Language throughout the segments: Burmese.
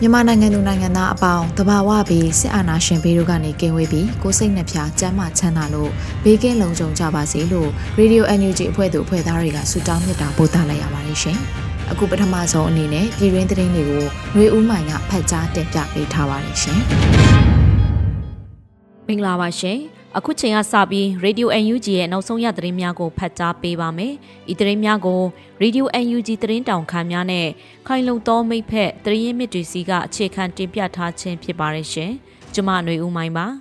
မြန်မာနိုင်ငံသူနိုင်ငံသားအပေါင်းတဘာဝပြီးစစ်အာဏာရှင်ဘေးတို့ကနေကင်းဝေးပြီးကိုစိတ်နှပြကျန်းမာချမ်းသာလို့ဘေးကင်းလုံခြုံကြပါစေလို့ Radio NUG အဖွဲ့သူအဖွဲ့သားတွေကဆုတောင်းမြတ်တာပို့သလိုက်ရပါတယ်ရှင်။အခုပထမဆုံးအနေနဲ့ပြည်တွင်းသတင်းတွေကိုຫນွေဦးမိုင်ကဖတ်ကြားတင်ပြပေးထားပါတယ်ရှင်။မင်္ဂလာပါရှင်။ အခုချိန်ကစပြီး Radio UNG ရဲ့နောက်ဆုံးရသတင်းများကိုဖတ်ကြားပေးပါမယ်။ဤသတင်းများကို Radio UNG သတင်းတောင်ခံများနဲ့ခိုင်လုံသောမိဖက်သတင်းရင်းမြစ်တွေစီကအခြေခံတင်ပြထားခြင်းဖြစ်ပါရဲ့ရှင်။ကျွန်မຫນွေဦးမိုင်းပါ။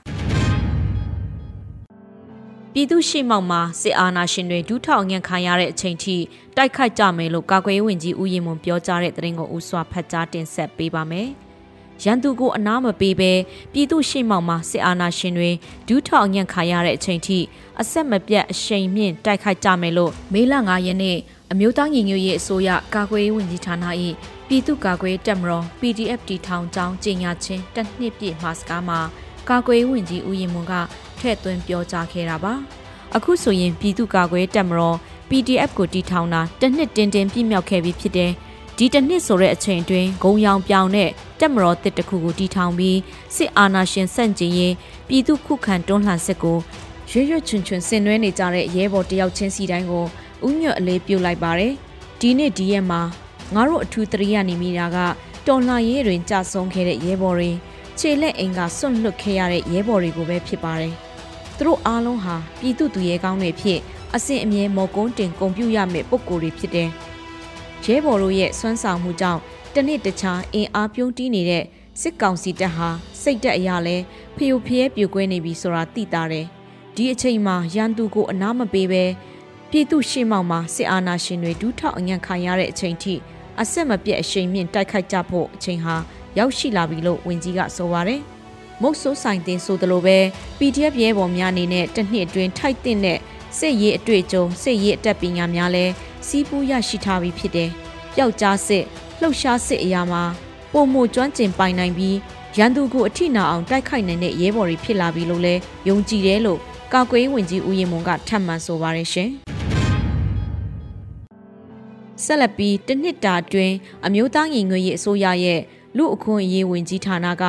ပြည်သူရှိမောက်မှာစစ်အာဏာရှင်တွေဒူးထောက်ငန့်ခံရတဲ့အချိန်ထိတိုက်ခိုက်ကြမယ်လို့ကာကွယ်ရေးဝန်ကြီးဦးရင်မွန်ပြောကြားတဲ့သတင်းကိုဦးစွာဖတ်ကြားတင်ဆက်ပေးပါမယ်။ ရန်သူကိုအနားမပေးဘဲပြည်သူရှေ့မှောက်မှာစစ်အာဏာရှင်တွေဒူးထောက်ညံ့ခါရတဲ့အချိန်ထိအဆက်မပြတ်အရှိန်မြင့်တိုက်ခိုက်ကြမယ်လို့မေလ9ရက်နေ့အမျိုးသားညီညွတ်ရေးအစိုးရကာကွယ်ရေးဝန်ကြီးဌာန၏ပြည်သူ့ကာကွယ်တပ်မတော် PDF တီထောင်ကြောင်းကြေညာခြင်းတစ်နှစ်ပြည့်မှာစကားမှာကာကွယ်ရေးဝန်ကြီးဦးရင်မွန်ကထည့်သွင်းပြောကြားခဲ့တာပါအခုဆိုရင်ပြည်သူ့ကာကွယ်တပ်မတော် PDF ကိုတီထောင်တာတစ်နှစ်တင်တင်ပြည့်မြောက်ခဲ့ပြီဖြစ်တယ် ဒီတစ်နှစ်ဆိုတဲ့အချိန်အတွင်းဂုံရောင်ပြောင်တဲ့တက်မတော်တစ်တခုကိုတီထောင်ပြီးစစ်အာဏာရှင်ဆန့်ကျင်ရေးပြည်သူခုခံတွန်းလှန်စစ်ကိုရွရွချွန်ချွန်ဆင်နွှဲနေကြတဲ့ရဲဘော်တယောက်ချင်းစီတိုင်းကိုဥညွတ်အလေးပြုတ်လိုက်ပါတယ်ဒီနေ့ဒီရက်မှာငါတို့အထူးတရိယာနေမိတာကတော်လှန်ရေးတွင်ကြဆုံးခဲ့တဲ့ရဲဘော်တွေခြေလက်အိမ်ကစွန့်လွတ်ခဲ့ရတဲ့ရဲဘော်တွေကိုပဲဖြစ်ပါတယ်သူတို့အားလုံးဟာပြည်သူသူရဲကောင်းတွေဖြစ်အစဉ်အမြဲမော်ကုန်းတင်ဂုံပြူရမယ့်ပုံကိုယ်တွေဖြစ်တယ် ရဲဘော်တို့ရဲ့စွမ်းဆောင်မှုကြောင့်တနစ်တခြားအင်အားပြုံးတီးနေတဲ့စစ်ကောင်စီတပ်ဟာစိတ်တက်အရာလဲဖျို့ဖျဲပြိုကွဲနေပြီဆိုတာသိတာတယ်ဒီအချိန်မှာရန်သူကိုအနားမပေးပဲပြည်သူရှေ့မှောက်မှာစစ်အာဏာရှင်တွေဒူးထောက်အညံ့ခံရတဲ့အချိန်ထိအဆက်မပြတ်အရှိန်မြင့်တိုက်ခိုက်ကြဖို့အချိန်ဟာရောက်ရှိလာပြီလို့ဝန်ကြီးကဆိုပါတယ်မုတ်ဆိုးဆိုင်တင်ဆိုသလိုပဲ PDF ရဲဘော်များအနေနဲ့တစ်နှစ်အတွင်းထိုက်တဲ့စစ်ရေးအတွေ့အကြုံစစ်ရေးအတက်ပညာများလဲ စီးပူးရရှိထားပြီးဖြစ်တယ်။ပျောက်ကြားစစ်လှုပ်ရှားစစ်အရာမှာပုံမှုကျွမ်းကျင်ပိုင်နိုင်ပြီးရန်သူကိုအထိနာအောင်တိုက်ခိုက်နိုင်တဲ့ရဲဘော်တွေဖြစ်လာပြီလို့လဲယုံကြည်တယ်လို့ကာကွယ်ဝင်ကြီးဦးရင်မွန်ကထပ်မံဆိုပါရရှင်။ဆက်လက်ပြီးတနှစ်တာအတွင်းအမျိုးသားညီညွတ်ရေးအစိုးရရဲ့လူအခွင့်အရေးဝင်ကြီးဌာနက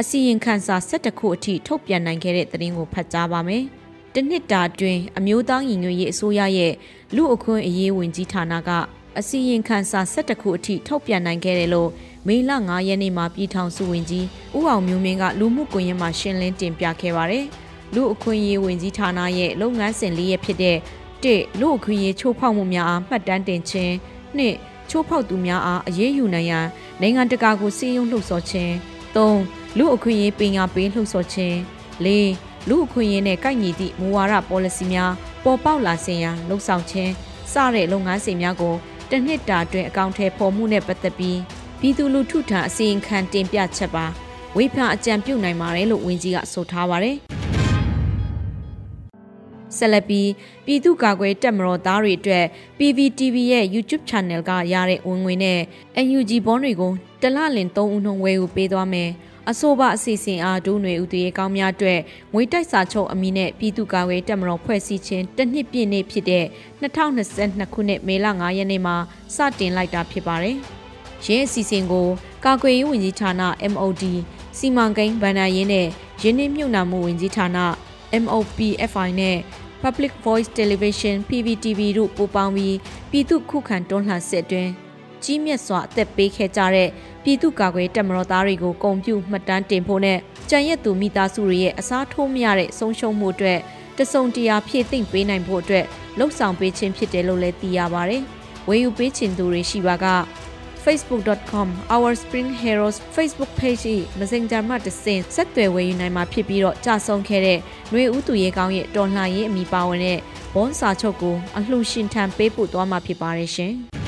အစီရင်ခံစာ၁၁ခုအထိထုတ်ပြန်နိုင်ခဲ့တဲ့သတင်းကိုဖတ်ကြားပါမယ်။ တနှစ်တာတွင်အမျိုးသားညီညွတ်ရေးအစိုးရရဲ့လူအခွင့်အရေးဝန်ကြီးဌာနကအစီရင်ခံစာ17ခုအထိထုတ်ပြန်နိုင်ခဲ့တယ်လို့မေလ9ရက်နေ့မှာပြည်ထောင်စုဝန်ကြီးဦးအောင်မျိုးမင်းကလူမှုကွန်ရက်မှာရှင်းလင်းတင်ပြခဲ့ပါတယ်။လူအခွင့်အရေးဝန်ကြီးဌာနရဲ့လုပ်ငန်းစဉ်လေးရဖြစ်တဲ့1လူအခွင့်အရေးချိုးဖောက်မှုများအားမှတ်တမ်းတင်ခြင်း2ချိုးဖောက်သူများအားအရေးယူနိုင်ရန်နိုင်ငံတကာကိုစီးရုံးလှုပ်ဆော်ခြင်း3လူအခွင့်အရေးပညာပေးလှုပ်ဆော်ခြင်း4 လူအခွင့်အရေးနဲ့ကိုက်ညီသည့်မူဝါဒ policy များပေါ်ပေါက်လာစေရန်လှုံ့ဆော်ခြင်းစတဲ့လုပ်ငန်းစဉ်များကိုတစ်နှစ်တာအတွင်းအကောင့်ထဲပေါ်မှုနဲ့ပတ်သက်ပြီးပြည်သူလူထုထံအစီရင်ခံတင်ပြချက်ပါဝေဖန်အကြံပြုနိုင်ပါတယ်လို့ဝန်ကြီးကဆိုထားပါတယ်ဆက်လက်ပြီးပြည်သူ့ကာကွယ်တပ်မတော်သားတွေအတွက် PVTV ရဲ့ YouTube Channel ကရတဲ့ဝင်ငွေနဲ့ UNG ဘွန်တွေကိုတလလင်3ဦးနှုန်းဝယ်ယူပေးသွားမယ်။ အဆိုပါအစီအစဉ်အားဒုຫນွေဦးတရေကောင်းများအတွက်ငွေတိုက်စာချုပ်အမည်နဲ့ပြည်သူ့ကာကွယ်တပ်မတော်ဖွဲ့စည်းခြင်းတစ်နှစ်ပြည့်နေ့ဖြစ်တဲ့2022ခုနှစ်မေလ9ရက်နေ့မှာစတင်လိုက်တာဖြစ်ပါတယ်။ရင်းအစီအစဉ်ကိုကာကွယ်ရေးဝန်ကြီးဌာန MOD စီမံကိန်းဗဏ္ဍာရေးနဲ့ရင်းနှီးမြှုပ်နှံမှုဝန်ကြီးဌာန MOPFI နဲ့ Public Voice Television PVTV တို့ပူးပေါင်းပြီးပြည်သူခုခံတွန်းလှန်စစ်အတွင်းကြီးမြတ်စွာအသက်ပေးခဲ့ကြတဲ့ ပြည်သူ့ကာကွယ်တပ်မတော်သားတွေကိုဂုဏ်ပြုမှတ်တမ်းတင်ဖို့နဲ့ကြံရက်သူမိသားစုတွေရဲ့အစားထိုးမရတဲ့ဆုံးရှုံးမှုအတွက်တစုံတရာဖြည့်သိမ့်ပေးနိုင်ဖို့အတွက်လှုပ်ဆောင်ပေးခြင်းဖြစ်တယ်လို့လည်းသိရပါတယ်။ဝေယူပေးခြင်းသူတွေရှိပါက facebook.com our spring heroes facebook page ၏ messenger မှာတဆင့်ဆက်သွယ်ဝေယူနိုင်မှာဖြစ်ပြီးတော့ကြာဆုံးခဲ့တဲ့ຫນွေဦးသူရဲကောင်းရဲ့တော်လှန်ရေးအမိပါဝင်တဲ့ဘွန်စာချုပ်ကိုအလှရှင်ထံပေးပို့သွားမှာဖြစ်ပါတယ်ရှင်။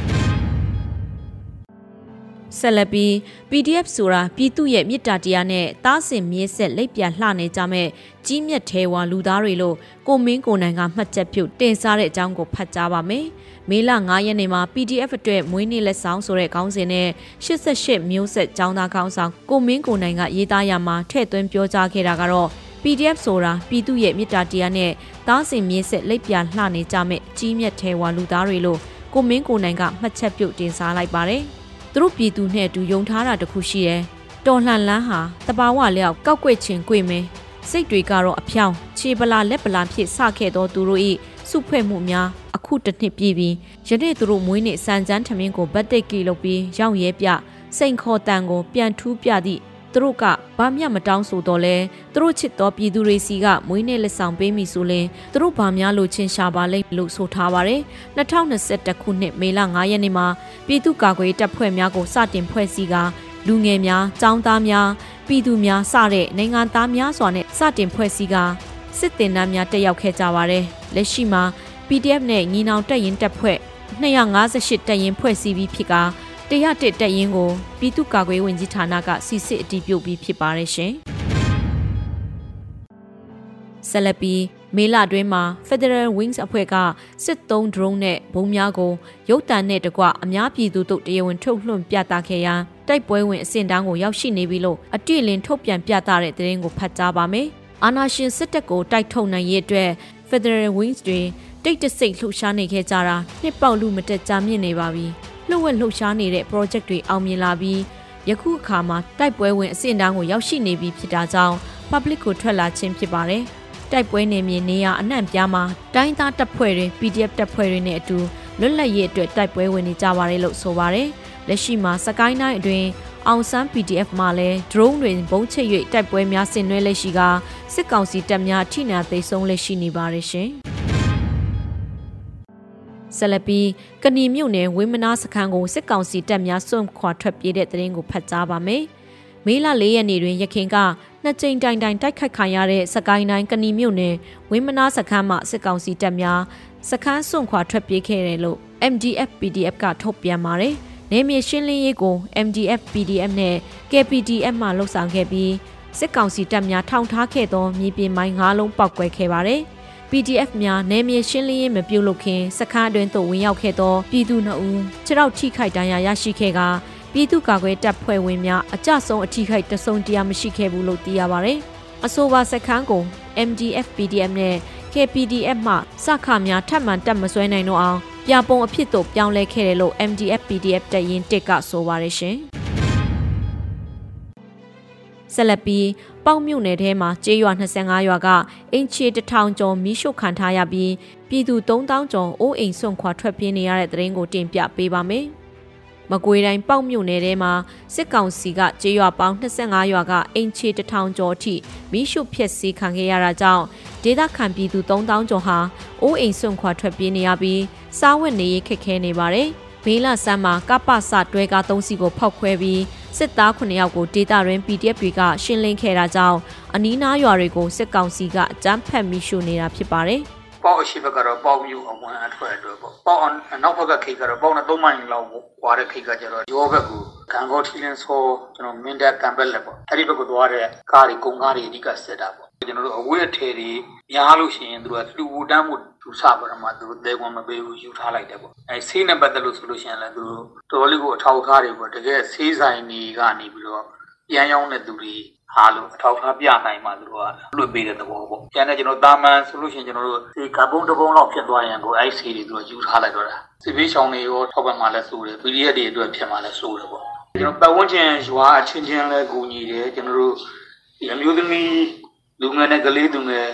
ဆက်လက်ပြီး PDF ဆိုတာပြည်သူရဲ့မြစ်တာတရားနဲ့တားဆင်မြဲဆက်လက်ပြလှနေကြမဲ့ကြီးမြတ်သေးဝါလူသားတွေလို့ကိုမင်းကိုနိုင်ကမှတ်ချက်ပြုတင်စားတဲ့အကြောင်းကိုဖတ်ကြားပါမယ်။မေလ9ရက်နေ့မှာ PDF အတွက်မွေးနေ့လက်ဆောင်ဆိုတဲ့ခေါင်းစဉ်နဲ့88မျိုးဆက်ចောင်းသားခေါင်းဆောင်ကိုမင်းကိုနိုင်ကရေးသားရမှာထည့်သွင်းပြောကြားခဲ့တာကတော့ PDF ဆိုတာပြည်သူရဲ့မြစ်တာတရားနဲ့တားဆင်မြဲဆက်လက်ပြလှနေကြမဲ့ကြီးမြတ်သေးဝါလူသားတွေလို့ကိုမင်းကိုနိုင်ကမှတ်ချက်ပြုတင်စားလိုက်ပါတယ်။ သူတို့ပြည်သူနဲ့အတူယုံထားတာတခုရှိတယ်။တော်လှန်လန်းဟာတဘာဝလျောက်ကောက်ွက်ခြင်းကွေမင်းစိတ်တွေကတော့အဖြောင်းခြေပလာလက်ပလာဖြစ်စခဲ့သောသူတို့၏စုဖွဲ့မှုများအခုတစ်နှစ်ပြည့်ပြီးယနေ့သူတို့မွေးနေ့စံချမ်းထမင်းကိုဗတ်တိတ်ကီလုပ်ပြီးရောက်ရဲပြစိန်ခေါ်တန်ကိုပြန်ထူးပြသည့် သူတို့ကဘာမျှမတောင်းဆိုတော့လဲသူတို့ချစ်တော်ပြည်သူတွေစီကမွေးနေ့လက်ဆောင်ပေးမိဆိုရင်သူတို့ဘာများလို့ချင်းရှာပါလိမ့်လို့ဆိုထားပါတယ်2021ခုနှစ်မေလ9ရက်နေ့မှာပြည်သူ့ကာကွယ်တပ်ဖွဲ့များကိုစတင်ဖွဲ့စည်းကလူငယ်များ၊ចောင်းသားများ၊ပြည်သူများစတဲ့နိုင်ငံသားများစွာနဲ့စတင်ဖွဲ့စည်းကစစ်တင်နှမ်းများတက်ရောက်ခဲ့ကြပါတယ်လက်ရှိမှာ PDF နဲ့ညီနောင်တပ်ရင်တပ်ဖွဲ့258တပ်ရင်ဖွဲ့စည်းပြီးဖြစ်က တရားတစ်တက်ရင်ကိုပြည်သူ့ကာကွယ်ဝင်ကြီးဌာနကစီစစ်အတည်ပြုပြီးဖြစ်ပါတယ်ရှင်။ဆက်လက်ပြီးမေလတွင်းမှာ Federal Wings အဖွဲ့ကစစ်သုံး drone နဲ့ဘုံများကိုရုတ်တံနဲ့တကွအများပြည်သူတို့တရားဝင်ထုတ်လွှင့်ပြသခဲ့ရာတိုက်ပွဲဝင်အဆင့်တန်းကိုရောက်ရှိနေပြီလို့အတိအလင်းထုတ်ပြန်ပြသတဲ့သတင်းကိုဖတ်ကြားပါမယ်။အာနာရှင်စစ်တပ်ကိုတိုက်ထုတ်နိုင်ရေးအတွက် Federal Wings တွေတိတ်တဆိတ်လှုပ်ရှားနေခဲ့ကြတာနှစ်ပေါက်လူမတက်ကြမြင့်နေပါပြီ။ လှုပ်ဝက်လှုပ်ရှားနေတဲ့ project တွေအောင်မြင်လာပြီးယခုအခါမှာတိုက်ပွဲဝင်အဆင့်တန်းကိုရောက်ရှိနေပြီဖြစ်တာကြောင့် public ကိုထွက်လာခြင်းဖြစ်ပါတယ်။တိုက်ပွဲနေမြေနေရအနှံ့ပြားမှာတိုင်းသားတပ်ဖွဲ့တွေ PDF တပ်ဖွဲ့တွေနဲ့အတူလွတ်လပ်ရေးအတွက်တိုက်ပွဲဝင်နေကြပါတယ်လို့ဆိုပါတယ်။လက်ရှိမှာစကိုင်းတိုင်းအတွင်းအောင်ဆန်း PDF မှာလည်း drone တွေဘုံချိတ်၍တိုက်ပွဲများဆင်နွှဲလက်ရှိကစစ်ကောင်စီတပ်များထိနာသိမ်းဆုံးလက်ရှိနေပါတယ်ရှင်။ ဆက်လက်ပြီးကဏီမြို့နယ်ဝင်းမနာစခန်းကိုစစ်ကောင်စီတပ်များစွန့်ခွာထွက်ပြေးတဲ့တရင်ကိုဖတ်ကြားပါမယ်။မေလ၄ရက်နေ့တွင်ရခင်ကနှစ်ကြိမ်တိုင်တိုင်တိုက်ခိုက်ခံရတဲ့စကိုင်းတိုင်းကဏီမြို့နယ်ဝင်းမနာစခန်းမှစစ်ကောင်စီတပ်များစခန်းစွန့်ခွာထွက်ပြေးခဲ့တယ်လို့ MDF PDF ကထုတ်ပြန်ပါတယ်။နေမြေရှင်းလင်းရေးကို MDF PDF နဲ့ KPDF မှလှုပ်ဆောင်ခဲ့ပြီးစစ်ကောင်စီတပ်များထောင်ထားခဲ့သောမြေပြင်မိုင်း၅လုံးပောက်ကွဲခဲ့ပါတယ်။ PDF များနယ်မြေရှင်းလင်းရေးမပြုလုပ်ခင်စခန်းအတွင်းသို့ဝင်ရောက်ခဲ့သောပြည်သူနှုတ်ခြေထောက်ထိခိုက်ဒဏ်ရာရရှိခဲ့ကပြည်သူ့ကာကွယ်တပ်ဖွဲ့ဝင်များအကြဆုံးအထိခိုက်တဆုံတရာမရှိခဲ့ဘူးလို့သိရပါဗျ။အဆိုပါစခန်းကို MDF PDF နဲ့ KPDF မှစခများထပ်မံတက်မဆွဲနိုင်တော့အောင်ပြပုံအဖြစ်သို့ပြောင်းလဲခဲ့တယ်လို့ MDF PDF တရင်တစ်ကဆိုပါရရှင်။ ဆက်လက်ပြီးပေါက်မြို့နယ်ထဲမှာကျေးရွာ25ရွာကအင်ချီတထောင်ကျော်မီးရှို့ခံထားရပြီးပြည်သူ3000ကျော်အိုးအိမ်ဆွန့်ခွာထွက်ပြေးနေရတဲ့သတင်းကိုတင်ပြပေးပါမယ်။မကွေတိုင်းပေါက်မြို့နယ်ထဲမှာစစ်ကောင်စီကကျေးရွာပေါင်း25ရွာကအင်ချီတထောင်ကျော်အထိမီးရှို့ဖျက်ဆီးခံခဲ့ရတာကြောင့်ဒေသခံပြည်သူ3000ကျော်ဟာအိုးအိမ်ဆွန့်ခွာထွက်ပြေးနေရပြီးစားဝတ်နေရေးခက်ခဲနေပါတယ်။ဘေးလဆန်းမှာကပ္ပစတွဲကား၃စီးကိုဖောက်ခွဲပြီး စစ်သား9ယောက်ကိုဒေတာရင်း PDF တွေကရှင်းလင်းခဲ့တာကြောင့်အနီးနားရွာတွေကိုစစ်ကောင်စီကအကြမ်းဖက်မိရှုနေတာဖြစ်ပါတယ်။ပေါက်အရှိဘက်ကတော့ပေါက်မျိုးအဝန်အထွက်အတွက်ပေါ့။ပေါက်အနောက်ဘက်ကခိတ်ကတော့ပေါက်နဲ့3မိုင်လောက်ကွာတဲ့ခိတ်ကကျတော့ရောဘက်ကိုဂန်ကောထီလင်းဆောကျွန်တော်မင်းတပ်ကံပက်လက်ပေါ့။အဲ့ဒီဘက်ကိုသွားတဲ့ကားတွေကုန်ကားတွေအဓိကစစ်တာပေါ့။ ကျွန်တော်တို့အဝတ်အထည်တွေများလို့ရှိရင်တို့ကလူတန်းမှုသူစပါရမှာသူတို့တဲကွန်မပေးဘူးယူထားလိုက်တယ်ပေါ့အဲဆေးနဲ့ပတ်သက်လို့ဆိုလို့ရှိရင်လည်းသူတို့တော်လေးကိုအထောက်အထားတွေပေါ့တကယ်ဆေးဆိုင်တွေကနေပြီးတော့ပြန်ရောက်တဲ့သူတွေဟာလို့အထောက်အထားပြနိုင်မှသူတို့ကလွတ်ပေးတဲ့သဘောပေါ့ကျန်တဲ့ကျွန်တော်တာမန်ဆိုလို့ရှိရင်ကျွန်တော်တို့ဒီကာဗွန်တပုံလောက်ဖြစ်သွားရင်ကိုအဲ့ဆေးတွေသူတို့ယူထားလိုက်တော့တာစီပီးချောင်းတွေရောထောက်ပံ့မှလည်းစိုးတယ် PDF တွေအတွက်ဖြစ်မှလည်းစိုးတယ်ပေါ့ကျွန်တော်ပတ်ဝန်းကျင်ရွာအချင်းချင်းလဲကူညီတယ်ကျွန်တော်တို့ဒီအမျိုးသမီး လူငယ်နဲ့ကလေးသူငယ်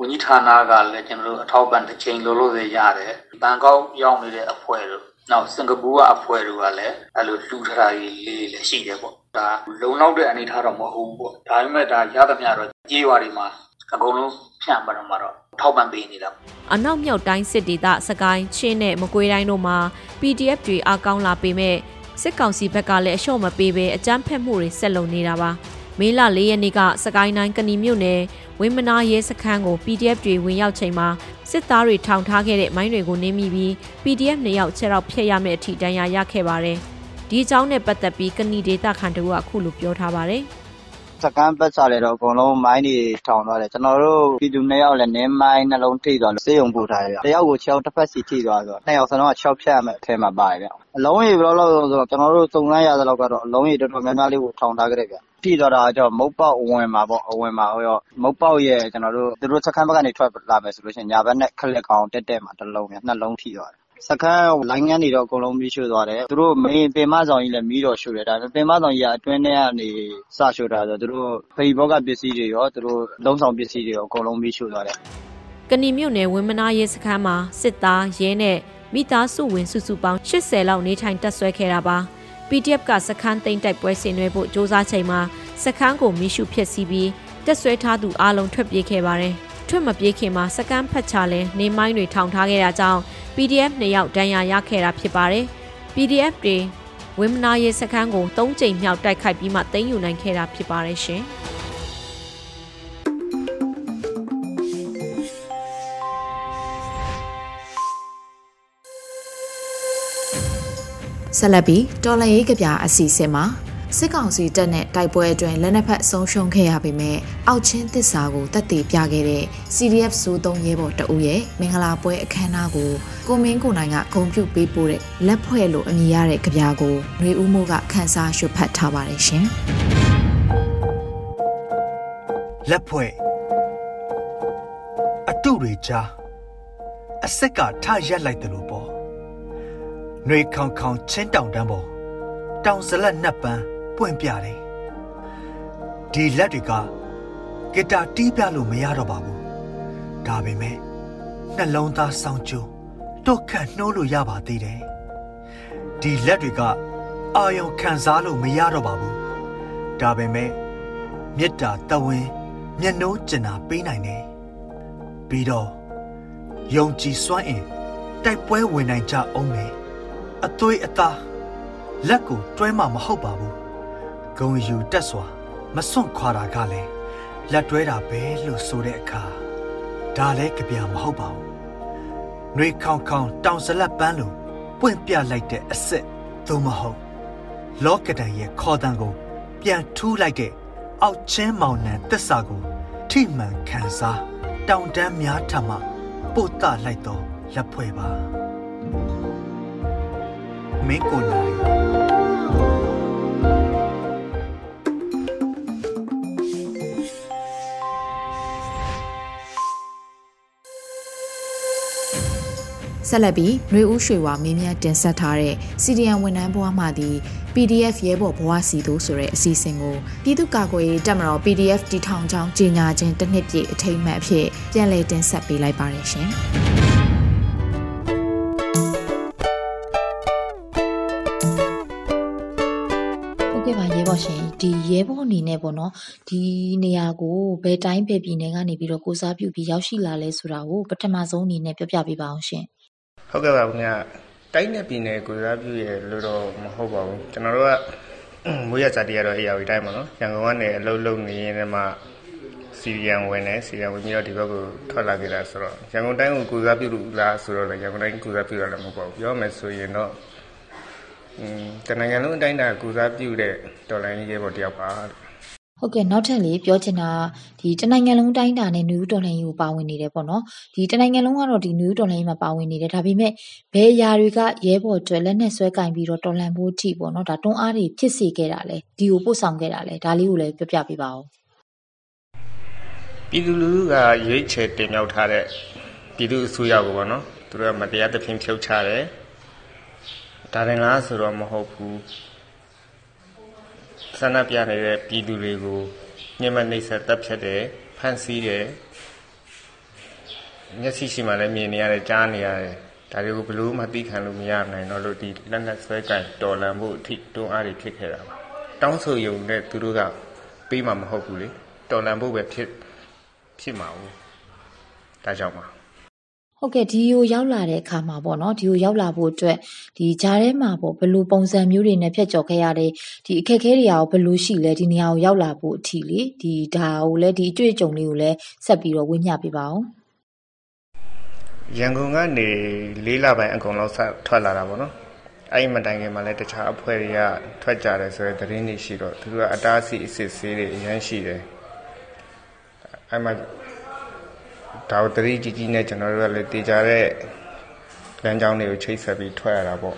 ဝန်ကြီးဌာနကလည်းကျွန်တော်တို့အထောက်ပံ့တစ်ချိန်လိုလို့ရရတယ်ဘန်ကောက်ရောက်နေတဲ့အဖွဲ့တို့နောက်စင်ကာပူကအဖွဲ့တို့ကလည်းအဲ့လိုလှူထားတာလေးလေးလည်းရှိတယ်ပေါ့ဒါလုံလောက်တဲ့အနေထားတော့မဟုတ်ဘူးပေါ့ဒါပေမဲ့ဒါရသမျှတော့ကြေးရွာတွေမှာအကုန်လုံးဖြန့်ပါတော့မှာတော့ထောက်ပံ့ပေးနေတာအနောက်မြောက်တိုင်းစစ်ဒေသစကိုင်းချင်းနဲ့မကွေးတိုင်းတို့မှာ PDF တွေအကောင်းလာပေမဲ့စစ်ကောင်စီဘက်ကလည်းအလျှော့မပေးဘဲအကြမ်းဖက်မှုတွေဆက်လုပ်နေတာပါ မေလ၄ရက်နေ့ကစကိုင်းတိုင်းကဏီမြို့နယ်ဝင်းမနာရဲစခန်းကို PDF တွေဝင်ရောက်ချိန်မှာစစ်သားတွေထောင်ထားခဲ့တဲ့မိုင်းတွေကိုနင်းမိပြီး PDF နှစ်ယောက်ချက်တော့ဖျက်ရမယ့်အထိတန်းရာရခဲ့ပါတယ်။ဒီအကြောင်းနဲ့ပတ်သက်ပြီးကဏီဒေတာခန်တူကအခုလိုပြောထားပါတယ်။ စကန်ပတ်ချလေတော့အကုန်လုံးမိုင်းတွေထောင်သွားတယ်ကျွန်တော်တို့ပြည်သူနှစ်ယောက်လည်းနင်းမိုင်းနှလုံးထိသွားလို့စေယုံပို့ထားတယ်ဗျတယောက်ကို6ယောက်တစ်ဖက်စီထိသွားဆိုတော့နှစ်ယောက်စလုံးက6ဖြတ်ရမယ်အထဲမှာပါတယ်ဗျအလုံးကြီးဘယ်လောက်လောက်ဆိုတော့ကျွန်တော်တို့စုံလန်းရသလောက်ကတော့အလုံးကြီးတော်တော်များများလေးကိုထောင်ထားကြတယ်ဗျထိသွားတာကျတော့မုတ်ပေါက်အဝင်မှာပေါ့အဝင်မှာဟိုရောမုတ်ပေါက်ရဲ့ကျွန်တော်တို့သူတို့စခန်းဘက်ကနေထွက်လာမယ်ဆိုလို့ရှိရင်ညာဘက်နဲ့ခလက်ကောင်တက်တက်မှာတစ်လုံးဗျနှလုံးထိသွားတယ် စခန်းလိုင်းငန်းတွေတော့ အကုန်လုံး မီးရှို့သွားတယ် သူတို့မင်းပင်မဆောင်ကြီးလည်း မီးတော့ရှို့တယ် ဒါပေမဲ့ပင်မဆောင်ကြီးက အတွင်းထဲကနေ စရှို့တာဆိုသူတို့ဖေးဘောကပစ္စည်းတွေရော သူတို့လုံးဆောင်ပစ္စည်းတွေရော အကုန်လုံး မီးရှို့သွားတယ်ကဏီမြို့နယ် ဝင်းမနာရဲစခန်းမှာ စစ်သား ရဲနဲ့ မိသားစုဝင် စုစုပေါင်း80လောက် နေထိုင်တက်ဆွဲခဲ့တာပါ PDF က စခန်းသိမ်းတိုက်ပွဲဆင်နွှဲဖို့စ조사ချိန်မှာ စခန်းကိုမိရှုဖျက်ဆီးပြီးတက်ဆွဲထားသူအလုံး ထွက်ပြေးခဲ့ပါတယ် ထွက်မပြေးခင်မှာစကန်းဖတ်ချလဲနေမိုင်းတွေထောင်ထားခဲ့တာကြောင့် PDF နှစ်ယောက်ဒဏ်ရာရခဲ့တာဖြစ်ပါတယ် PDF တွေဝင်းမနာရေးစခန်းကို၃ကြိမ်မြောက်တိုက်ခိုက်ပြီးမှသိမ်းယူနိုင်ခဲ့တာဖြစ်ပါတယ်ရှင်ဆက်လက်ပြီးတော်လရေးကြပြအစီအစဉ်မှာ စစ်ကောင်စီတပ်နဲ့တိုက်ပွဲအတွင်းလက်နက်ဖက်ဆုံးရှုံးခဲ့ရပေမဲ့အောက်ချင်းသစ္စာကိုတတ်သိပြခဲ့တဲ့ CDF စိုးသုံးရဲဘော်တအုပ်ရဲ့မင်္ဂလာပွဲအခမ်းအနားကိုကိုမင်းကိုနိုင်ကဂုဏ်ပြုပေးပို့တဲ့လက်ဖွဲ့လို့အမည်ရတဲ့ကြပြာကိုຫນွေဦးမိုးကခန်းစားရွတ်ဖတ်ထားပါတယ်ရှင်။လက်ဖွဲ့အတုတွေကြားအဆက်ကထရက်လိုက်တယ်လို့ပေါ့။ຫນွေခေါင်ခေါင်ချင်းတောင်တန်းပေါ်တောင်ဇလက်နှစ်ပန်း ပွင့်ပြတယ်ဒီလက်တွေကဂီတာတီးပြလို့မရတော့ပါဘူးဒါပေမဲ့နှလုံးသားစောင်းကျိုးတော့ခန့်နှိုးလို့ရပါသေးတယ်ဒီလက်တွေကအာယုံခံစားလို့မရတော့ပါဘူးဒါပေမဲ့မေတ္တာတဝင်းမျက်နှိုးကျင်တာပေးနိုင်တယ်ပြီးတော့ယုံကြည်စွမ်းအင်တိုက်ပွဲဝင်နိုင်ကြအောင်မယ်အသွေးအသားလက်ကိုတွဲမှမဟုတ်ပါဘူး ဂုံယူတက်စွာ မစွန့်ခွာတာကလည်းလက်တွဲတာပဲလို့ဆိုတဲ့အခါဒါလည်းကြပြမဟုတ်ပါဘူးနှွေခေါင်ခေါင်တောင်စလက်ပန်းလိုပွင့်ပြလိုက်တဲ့အစ်စ်သို့မဟုတ် လောကဒန်ရဲ့ခေါ်တန်ကို ပြန်ထူးလိုက်တဲ့အောက်ချင်းမောင်နှံတစ္ဆာကိုထိမှန်ခံစားတောင်တန်းများထမှပို့တလိုက်တော့လက်ဖွဲ့ပါမင်းကိုနိုင် ဆက်လက်ပြီးနှွေဦးရွှေဝါမင်းမြတ်တင်ဆက်ထားတဲ့ CDN ဝန်ထမ်းဘဝမှသည် PDF ရဲဘော်ဘဝစီတို့ဆိုတဲ့အစီအစဉ်ကိုပြည်သူ့ကာကွယ်ရေးတပ်မတော် PDF တီထောင်ချောင်းကြီးညာခြင်းတစ်နှစ်ပြည့်အထိမ်းအမှတ်အဖြစ်ပြန်လည်တင်ဆက်ပေးလိုက်ပါတယ်ရှင်။ကဲ့ပါရဲဘော်ရှင်ဒီရဲဘော်အနေနဲ့ပေါ့နော်ဒီနေရာကိုဘယ်တိုင်းဘယ်ပြည်နယ်ကနေပြီးတော့ကိုစားပြုပြီးရောက်ရှိလာလဲဆိုတာကိုပထမဆုံးအနေနဲ့ပြောပြပေးပါအောင်ရှင် ဟုတ်ကဲ့ပါခင်ဗျတိုင်းနဲ့ပြည်နယ်ကိုစားပြုရလို့တော့မဟုတ်ပါဘူးကျွန်တော်တို့ကမွေးရစာတီးရတော့အေယာဝီတိုင်းပါနော်ရန်ကုန်ကနေအလုပ်လုပ်နေရင်တည်းမှစီရီယန်ဝင်တယ်စီရီယန်ဝင်ပြီးတော့ဒီဘက်ကိုထွက်လာခဲ့တာဆိုတော့ရန်ကုန်တိုင်းကိုကိုစားပြုလို့လားဆိုတော့လည်းရန်ကုန်တိုင်းကိုစားပြုရလည်းမဟုတ်ပါဘူးပြောမယ်ဆိုရင်တော့อืมတနင်္ဂနွေလုံးအတိုင်းတာကိုစားပြုတဲ့ဒေါ်လာကြီးရဲ့ပေါ်တယောက်ပါ ဟုတ်ကဲ့နောက်ထပ်လေးပြောချင်တာဒီတနိုင်ငံလုံးတိုင်းတာနဲ့နယူးတော်လှန်ရေးကိုပါဝင်နေတယ်ပေါ့နော်ဒီတနိုင်ငံလုံးကတော့ဒီနယူးတော်လှန်ရေးမှာပါဝင်နေတယ်ဒါပေမဲ့ဘယ်အရာတွေကရဲဘော်တွေလက်နဲ့ဆွဲကင်ပြီးတော့တော်လှန်ဖို့အထိပေါ့နော်ဒါတွန်းအားတွေဖြစ်စေခဲ့တာလဲဒီကိုပို့ဆောင်ခဲ့တာလဲဒါလေးကိုလည်းပြောပြပေးပါဦးပြည်သူလူထုကရွေးချယ်တင်မြှောက်ထားတဲ့ပြည်သူအစိုးရကိုပေါ့နော်သူတို့ကမတရားသဖြင့်ဖြုတ်ချတယ်ဒါရင်လားဆိုတော့မဟုတ်ဘူး ဆန္ဒပြနေတဲ့ပြည်သူတွေကိုညှဉ်းပန်းနှိပ်စက်တပ်ဖြတ်တယ်ဖမ်းဆီးတယ်မျက်စိရှိမှလည်းမြင်နေရတယ်ကြားနေရတယ်ဒါတွေကိုဘလို့မှသိခံလို့မရနိုင်တော့လို့ဒီလက်နက်ဆွဲကင်တော်လန်ဖို့အထိတွန်းအားတွေဖြစ်ခဲ့တာပါတောင်းဆိုယုံနဲ့သူတို့ကပေးမှာမဟုတ်ဘူးလေတော်လန်ဖို့ပဲဖြစ်ဖြစ်မှာဘူးဒါကြောင့်ပါ ဟုတ်ကဲ့ဒီကိုရောက်လာတဲ့အခါမှာပေါ့နော်ဒီကိုရောက်လာဖို့အတွက်ဒီဂျားထဲမှာပေါ့ဘယ်လိုပုံစံမျိုးတွေနဲ့ဖြတ်ကျော်ခဲ့ရတဲ့ဒီအခက်အခဲတွေရောဘယ်လိုရှိလဲဒီနေရာကိုရောက်လာဖို့အထီလေဒီဒါကိုလည်းဒီအတွေ့အကြုံလေးကိုလည်းဆက်ပြီးတော့ဝေမျှပေးပါအောင်ရန်ကုန်ကနေလေးလပိုင်းအကုန်လုံးဆက်ထွက်လာတာပေါ့နော်အဲ့ဒီမတိုင်ခင်မှာလည်းတခြားအဖွဲ့တွေကထွက်ကြတယ်ဆိုတဲ့သတင်းတွေရှိတော့သူတို့ကအတားအဆီးအစ်စ်ဆေးတွေအများရှိတယ်အဲ့မှာ ဒါကိုတတိကြီးကြီးနဲ့ကျွန်တော်တို့ကလည်းတေချာတဲ့လမ်းကြောင်းတွေကိုချိတ်ဆက်ပြီးထွက်ရတာပေါ့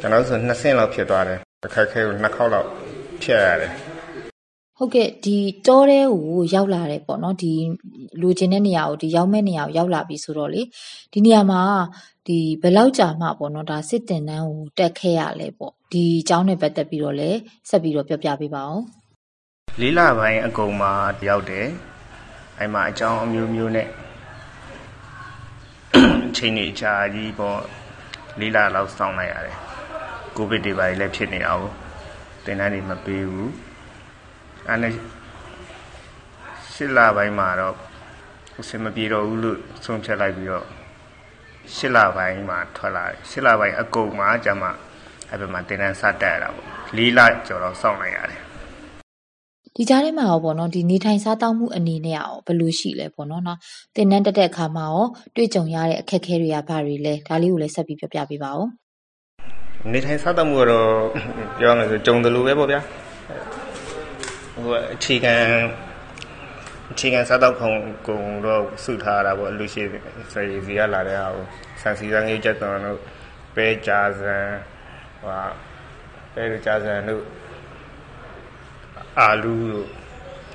ကျွန်တော်ဆိုနှစ်ဆင့်လောက်ဖြစ်သွားတယ်အခက်ခဲကိုနှစ်ခေါက်လောက်ဖြတ်ရတယ်ဟုတ်ကဲ့ဒီတောထဲကိုရောက်လာတယ်ပေါ့နော်ဒီလူချင်းတဲ့နေရာကိုဒီရောက်မဲ့နေရာကိုရောက်လာပြီဆိုတော့လေဒီနေရာမှာဒီဘယ်လောက်ကြာမှပေါ့နော်ဒါစစ်တင်တန်းကိုတက်ခဲ့ရလဲပေါ့ဒီအကြောင်းနဲ့ပတ်သက်ပြီးတော့လည်းဆက်ပြီးတော့ပြောပြပေးပါအောင်လေးလပိုင်းအကုန်မှာရောက်တယ် အဲ့မှာအကြောင်းအမျိုးမျိုးနဲ့ချိန်နေကြာကြီးပေါ့လေးလလောက်စောင့်လိုက်ရတယ်ကိုဗစ်တွေပါလည်းဖြစ်နေတာကိုတင်တန်းတွေမပေးဘူးအဲ့နဲ့ရှစ်လပိုင်းမှာတော့အဆင်မပြေတော့ဘူးလို့ဆုံးဖြတ်လိုက်ပြီးတော့ရှစ်လပိုင်းမှာထွက်လာတယ်ရှစ်လပိုင်းအကုန်မှာကျမှအဲ့ဘက်မှာတင်တန်းစတက်ရတာပေါ့လေးလကျော်တော့စောင့်လိုက်ရတယ် ဒီကြားထဲမှာရောပေါ့နော်ဒီနေထိုင်စားသောက်မှုအနေနဲ့ရောဘယ်လိုရှိလဲပေါ့နော်နော်တင်နန်းတက်တဲ့အခါမှာရောတွေ့ကြုံရတဲ့အခက်အခဲတွေကဘာတွေလဲဒါလေးကိုလည်းဆက်ပြီးပြောပြပေးပါဦးနေထိုင်စားသောက်မှုကတော့ပြောရမယ်ဆိုကြုံတယ်လို့ပဲပေါ့ဗျာဟိုအခြေခံအခြေခံစားတော့ခုံကုံတော့စုထားတာပေါ့လူရှိစေစီရလာတဲ့ဟာကိုဆန်စီစံငယ်ချက်တော်တို့ပဲကြာစံဟိုပဲကြာစံတို့ အာလူတို့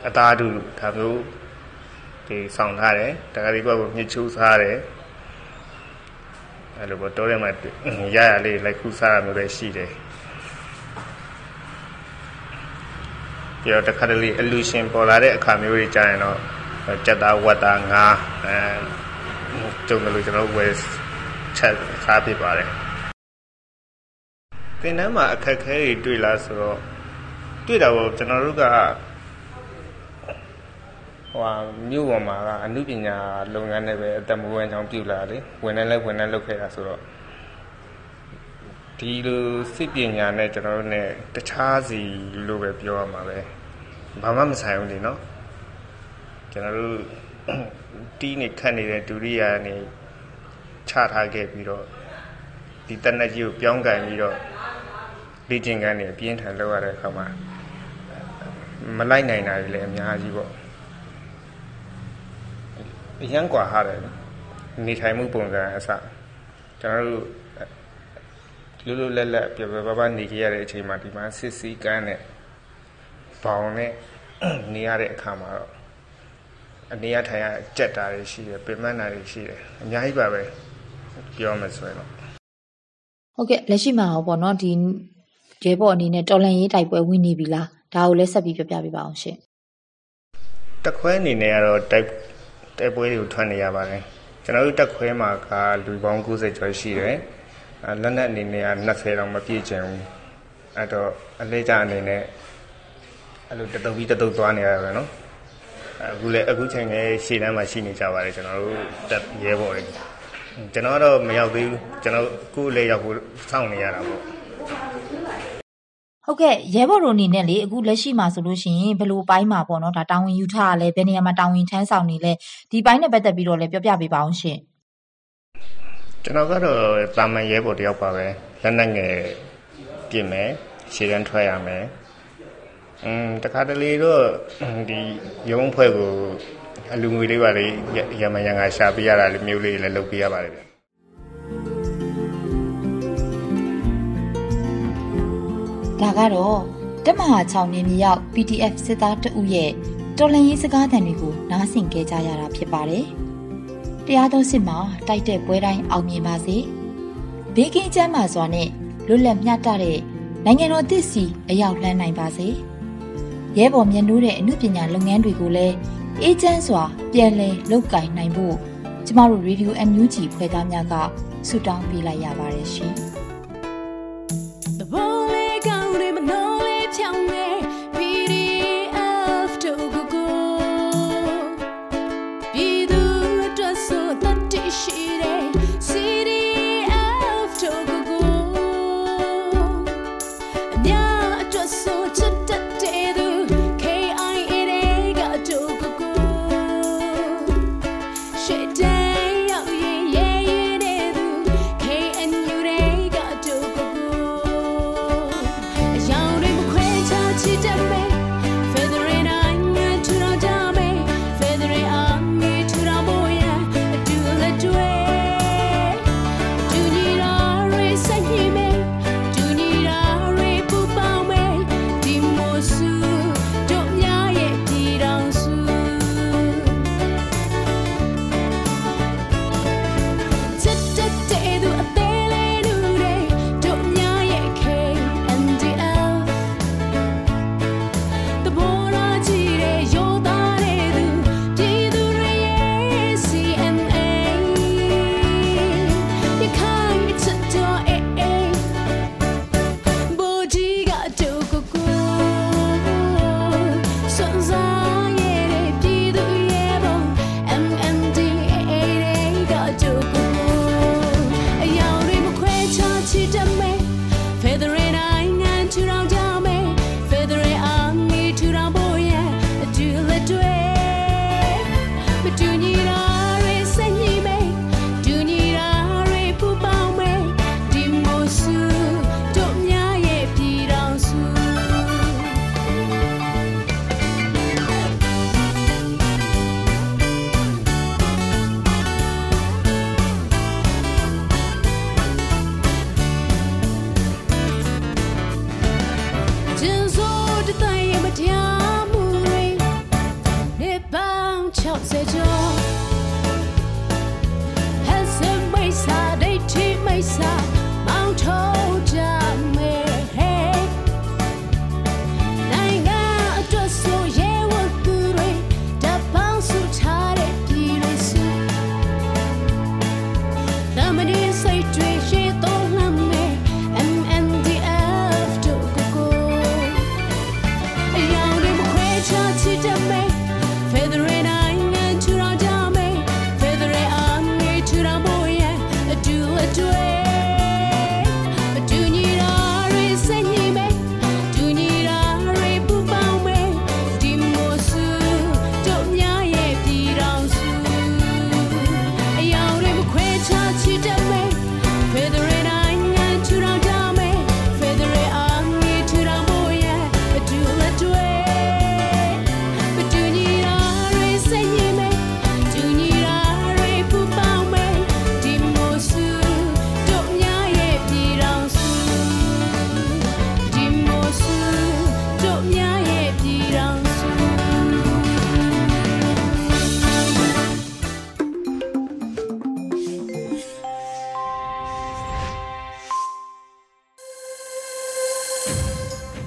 အသားတို့ဒါမျိုးဒီဆောင်ထားတယ်တခါဒီဘက်ကမြစ်ချိုးစားတယ်အဲ့လိုပေါ့တိုးထဲမှာရရလေးလိုက်ခုစားရမျိုးလည်းရှိတယ်ပြီးတော့တခါတလေအလူရှင်ပေါ်လာတဲ့အခါမျိုးတွေကြာရင်တော့ကြက်သားဝက်သားငါးအဲကျုံတယ်လို့ကျွန်တော်ဝယ်ချက်စားပြပါတယ်သင်တန်းမှာအခက်ခဲတွေတွေ့လားဆိုတော့ တွေ့တာပေါ့ကျွန်တော်တို့ကဟိုမြို့ပေါ်မှာကအမှုပညာလုပ်ငန်းတွေပဲအသက်မွေးဝမ်းကြောင်းပြုလာလေဝင်နေလဲဝင်နေလုပ်ခဲ့တာဆိုတော့ဒီလိုစစ်ပညာနဲ့ကျွန်တော်တို့ ਨੇ တခြားစီလို့ပဲပြောရမှာပဲဘာမှမဆိုင်ဘူးလေနော်ကျွန်တော်တို့တီးနေခတ်နေတဲ့ဒုရိယာနေချထားခဲ့ပြီးတော့ဒီတနက်ကြီးကိုပြောင်းကန်ပြီးတော့လေ့ကျင့်ခန်းတွေအပြင်းထန်လုပ်ရတဲ့အခါမှာ မလိုက်နိုင်တာတွေလည်းအများကြီးပေါ့အရန်กว่าဟာတယ်နေထိုင်မှုပုံစံအစကျွန်တော်တို့လူလူလက်လက်ပြပြပပနေကြရတဲ့အချိန်မှာဒီမှာစစ်စည်းကမ်းနဲ့ဘောင်နဲ့နေရတဲ့အခါမှာတော့အနေရထိုင်ရကြက်တာတွေရှိတယ်ပြင်မတာတွေရှိတယ်အများကြီးပါပဲပြောမယ်ဆိုရင်တော့ဟုတ်ကဲ့လက်ရှိမှာဟောပေါ့နော်ဒီရဲဘော်အနေနဲ့တော်လန်ရေးတိုက်ပွဲဝင်နေပြီလား ဒါကိုလည်းဆက်ပြီးပြောပြပေးပါအောင်ရှင်တခွဲအနေနဲ့ကတော့တိုက်တိုက်ပွဲတွေကိုထွက်နေရပါတယ်ကျွန်တော်တို့တက်ခွဲမှာကလူပေါင်း90ကျော်ရှိတယ်လက်နက်အနေနဲ့က20တောင်မပြည့်ချင်ဘူးအဲ့တော့အလေးကြအနေနဲ့အဲ့လိုတတုပ်ပြီးတတုပ်သွားနေရတယ်နော်အခုလည်းအခုချိန်လည်းရှေ့တန်းမှာရှိနေကြပါတယ်ကျွန်တော်တို့တက်ရဲဘော်တွေကျွန်တော်ကတော့မရောက်သေးဘူးကျွန်တော်ကိုယ်လည်းရောက်ဖို့စောင့်နေရတာပေါ့ ဟုတ်ကဲ့ရဲဘော်တို့အနေနဲ့လေအခုလက်ရှိမှာဆိုလို့ရှိရင်ဘယ်လိုပိုင်းမှာပေါ့နော်ဒါတာဝန်ယူထားရလဲဘယ်နေရာမှာတာဝန်ထမ်းဆောင်နေလဲဒီပိုင်းနဲ့ပတ်သက်ပြီးတော့လည်းပြောပြပေးပါအောင်ရှင်ကျွန်တော်ကတော့တာမန်ရဲဘော်တယောက်ပါပဲလက်နက်ငယ်ပြင်မယ်ရှေ့တန်းထွက်ရမယ်อืมတခါတလေတော့ဒီရုံးဖွဲ့ကိုအလူငွေလေးပါလေရမရငါရှာပေးရတာလေးမျိုးလေးလည်းလုပ်ပေးရပါတယ်ဗျ ဒါကတော့တက်မဟာ6နေမြေရောက် PDF စစ်သားတအုပ်ရဲ့တော်လှန်ရေးစကားသံတွေကိုနားဆင်ကြကြရတာဖြစ်ပါတယ်။တရားတော်စစ်မှာတိုက်တဲ့ပွဲတိုင်းအောင်မြင်ပါစေ။ဘေးကင်းချမ်းသာစွာနဲ့လွတ်လပ်မျှတတဲ့နိုင်ငံတော်သစ်စီအရောက်လှမ်းနိုင်ပါစေ။ရဲဘော်မြတ်နိုးတဲ့အမှုပညာလုပ်ငန်းတွေကိုလည်းအေးချမ်းစွာပြန်လည်လုပ်ကင်နိုင်ဖို့ကျမတို့ Review NUG ဖွဲ့သားများကဆုတောင်းပေးလိုက်ရပါတယ်ရှင်။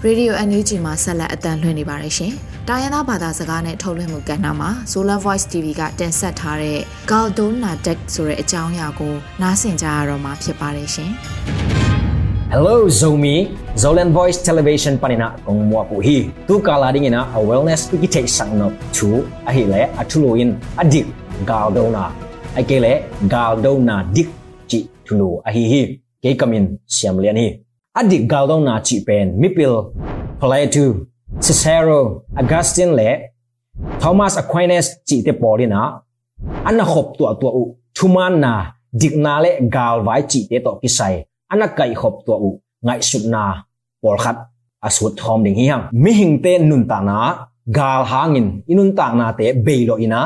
Radio NUG မှာဆက်လက်အသံလွှင့်နေပါတယ်ရှင်။တာယနာဘာသာစကားနဲ့ထုတ်လွှင့်မှုကဏ္ဍမှာ Solar Voice TV ကတင်ဆက်ထားတဲ့ Galdona Deck ဆိုတဲ့အကြောင်းအရာကိုနားဆင်ကြရတော့မှာဖြစ်ပါတယ်ရှင်။ Hello Zomi Zolan Voice Television panina kong mo pu hi tu kala ding ina a wellness pikite sang no chu a hi le a thu loin adik galdona ai ke le galdona dik chi thu lo a hi hi ke kamin siam lian hi adik galdong na chi pen mipil Plato Cicero Augustine le Thomas Aquinas chi te polina anna khop tu tu u thuman na dikna le gal vai chi te to kisai anna kai khop tu u ngai sut na por khat asut thom ding hi hang mi hing te nun ta na gal hangin inun ta na te beilo ina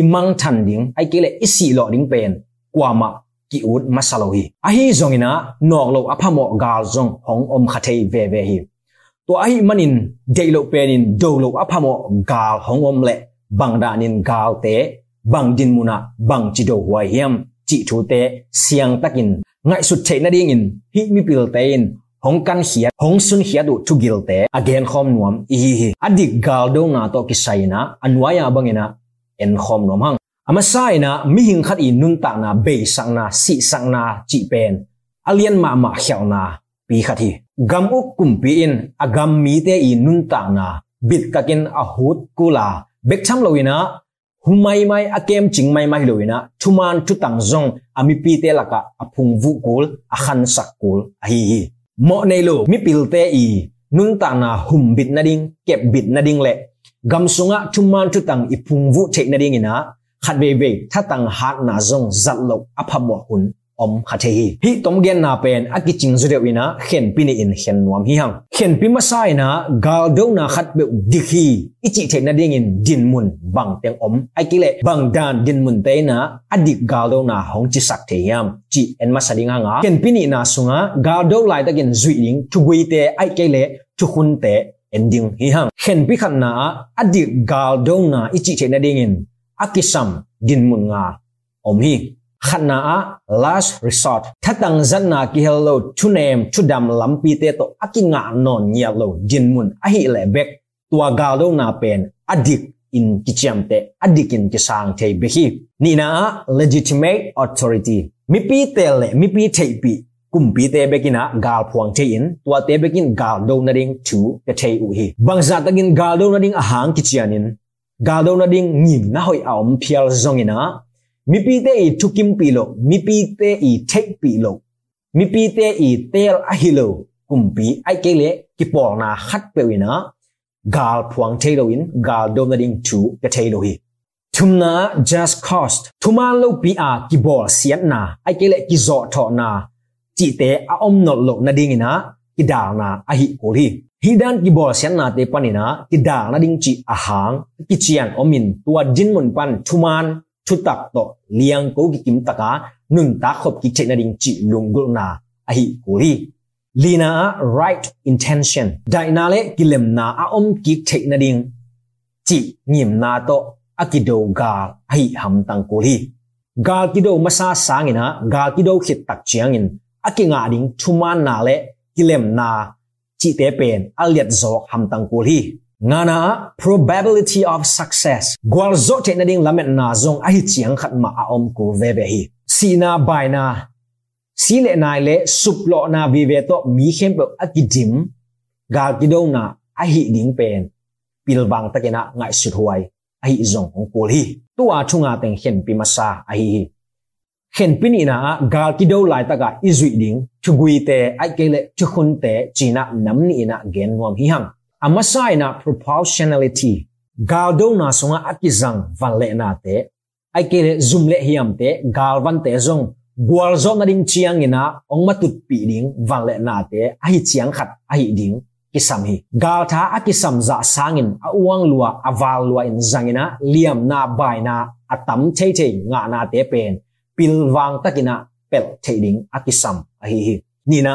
imang than ding ai kele isi lo ding pen kwama ki ut masalo hi. A hi zongina nok lo aphamo gal zong hong om khathei ve ve hi. To a hi manin deilo penin dolo aphamo gal hong om le. Bangdanin gal te, bang din muna, bang chi do huai hiam, chi thu te, siang takin. Ngai sut thei na ding in, hi mi pil te in. Hong kan hiat hong sun hiat du tu gil te. Again khom nuam i hi. Adik gal do na to ki saina anwaya bangina en khom nuam hang amasai na mi hing khat in nun ta na be sang na, si sang na, chi pen. Alian ma ma khyau na, pi khathi gam u kum pi in agam mi te i nun ta na, bit takin a hut kula bek cham loina humai mai akem ching mai mai loina thuman tu tang zong ami pi te laka aphung vu kul, a khan sak kul, a hi hi. Mo nei lo, mi pil te i nun ta na hum bit na ding, kep bit na ding le. Gam sunga thuman tu tang iphung vu the na ding ina khát ve ve tha tang hạt na zong áp lo bỏ hun, om khát hi. Hi tom gen na pen aki ching zure ina, khen pini in, khen nuam hi hang. Khen pi ma sai na gal do na khát be dikhi ichi the na ding in, din mun, bang teng om. Ai ki le, bang dan, din mun te na adik gal do na hong chi sak the yam. Chi en ma sadinga nga. Khen pini na sunga, gal do lai ta gen zui ling, thu gui te, ai ke le, thu khun te, ending hi hang. Khen pi khan na adik gal do na ichi the na ding in akisam din mun nga. Om hi khana a last resort. Thatang zanna ki hello chunem chudam lampi te to akinga non nya lo jinmun a hi le bek tua ga do na pen adik in kicham te adik in kisang te behi ni na legitimate authority. Mi pi te le mi pi te pi. Kum pi te bekina gal phuang te in. Tua te bekin gal do na ding tu te te u hi. Bangza tagin gal do na ding ahang kichianin gal do na ding ngim na hoi aum phial zongina မိပီတဲ့ဤထုကင်ပီလိုမိပီတဲ့ဤထိတ်ပီလိုမိပီတဲ့ဤတဲလအဟီလိုကုမ်ပီအိုက်ကေလေကိပေါ်နာခတ်ပေဝိနာဂါလ်ဖွန်တေလိုင်ဂါလ်ဒိုမဒင်းတူကတေလိုဟီ thumna just cost thuma lo pi a ki bol siat na ai ke le ki zo tho na chi te a om no lo na ding ina ki da na a hi ko hi hidan ki bol sian na te panina ki da na ding chi ahang ki chiang omin, tua jin mun pan thuman chutak to liang ko ki kim taka nun ta khop ki chena ding chi lungul na. Ahi kuri lina right intention. Dainale le kilem na a om ki chena ding chi ngim na to akido ga ahi ham tang kuri gal ga kido masa sangina ga kido khit tak chiangin akinga ding thuman na le kilem na chi te pen liệt zok ham tang ko hi ngana probability of success. Gwal zo te na ding lamet na zong a hi chiang khat ma a om ko ve ve hi. Sina bai na. Si le nai le sup lo na vi ve to mi khem pe akidim ga kido na a hi ding pen pil bang takena ngai sut huai a hi zong ong ko hi tu a thunga teng hen pi masa a hi hi hen pin ina gal kido lai taka izui ding chugui te ai ke le chu khun te china nam ni na gen ngom hi hang amasai na proportionality galdo na songa akizang vanle na te ai ke zoom le hiam te galvan te zong gwal zo na ding chiang ina ong matut pi ding vanle na te ai chiang khat ai ding kisam hi gal tha akisam za sangin uang lua aval lua in zangina liam na bai na atam che che nga na te pen pilwang takina pel thei ding akisam ai hi ni na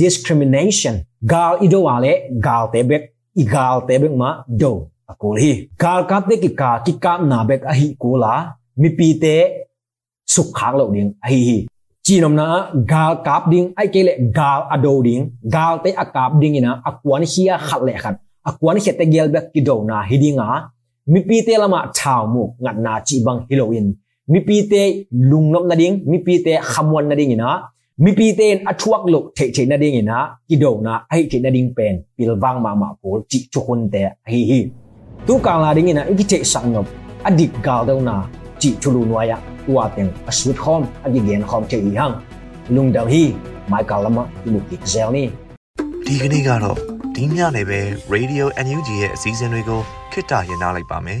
discrimination. Gal ido wale gal te bek igal te bek ma do. Akol hi gal kap te ki ka ki kap na bek a hi ko la mi pi lo ding a hi hi chi nom na gal kap ding ai ke le gal ado ding. Gal te akap ding ina akwan hia khat le khat akwan he te gel bek ki do na hi dinga mi lama thau mu ngat na chi bang heroin mi pi te lung nom na ding mi pi te khamwan na ding ina mi pi ten athuak lo the the na ding ina ki do na ai the na ding pen pil wang ma ma ko chi chu hun te hi hi tu ka la ding ina ki the sang no adik gal do na chi chu lu noa ya tua ten asut khom adi gen khom che hi hang lung dang hi mai ka lama ki mu ki zel ni ဒီကနေ့ကတော့ဒီညနေပဲ Radio NUG ရဲ့အစည်းအဝေးကိုခਿੱတရနာလိုက်ပါမယ်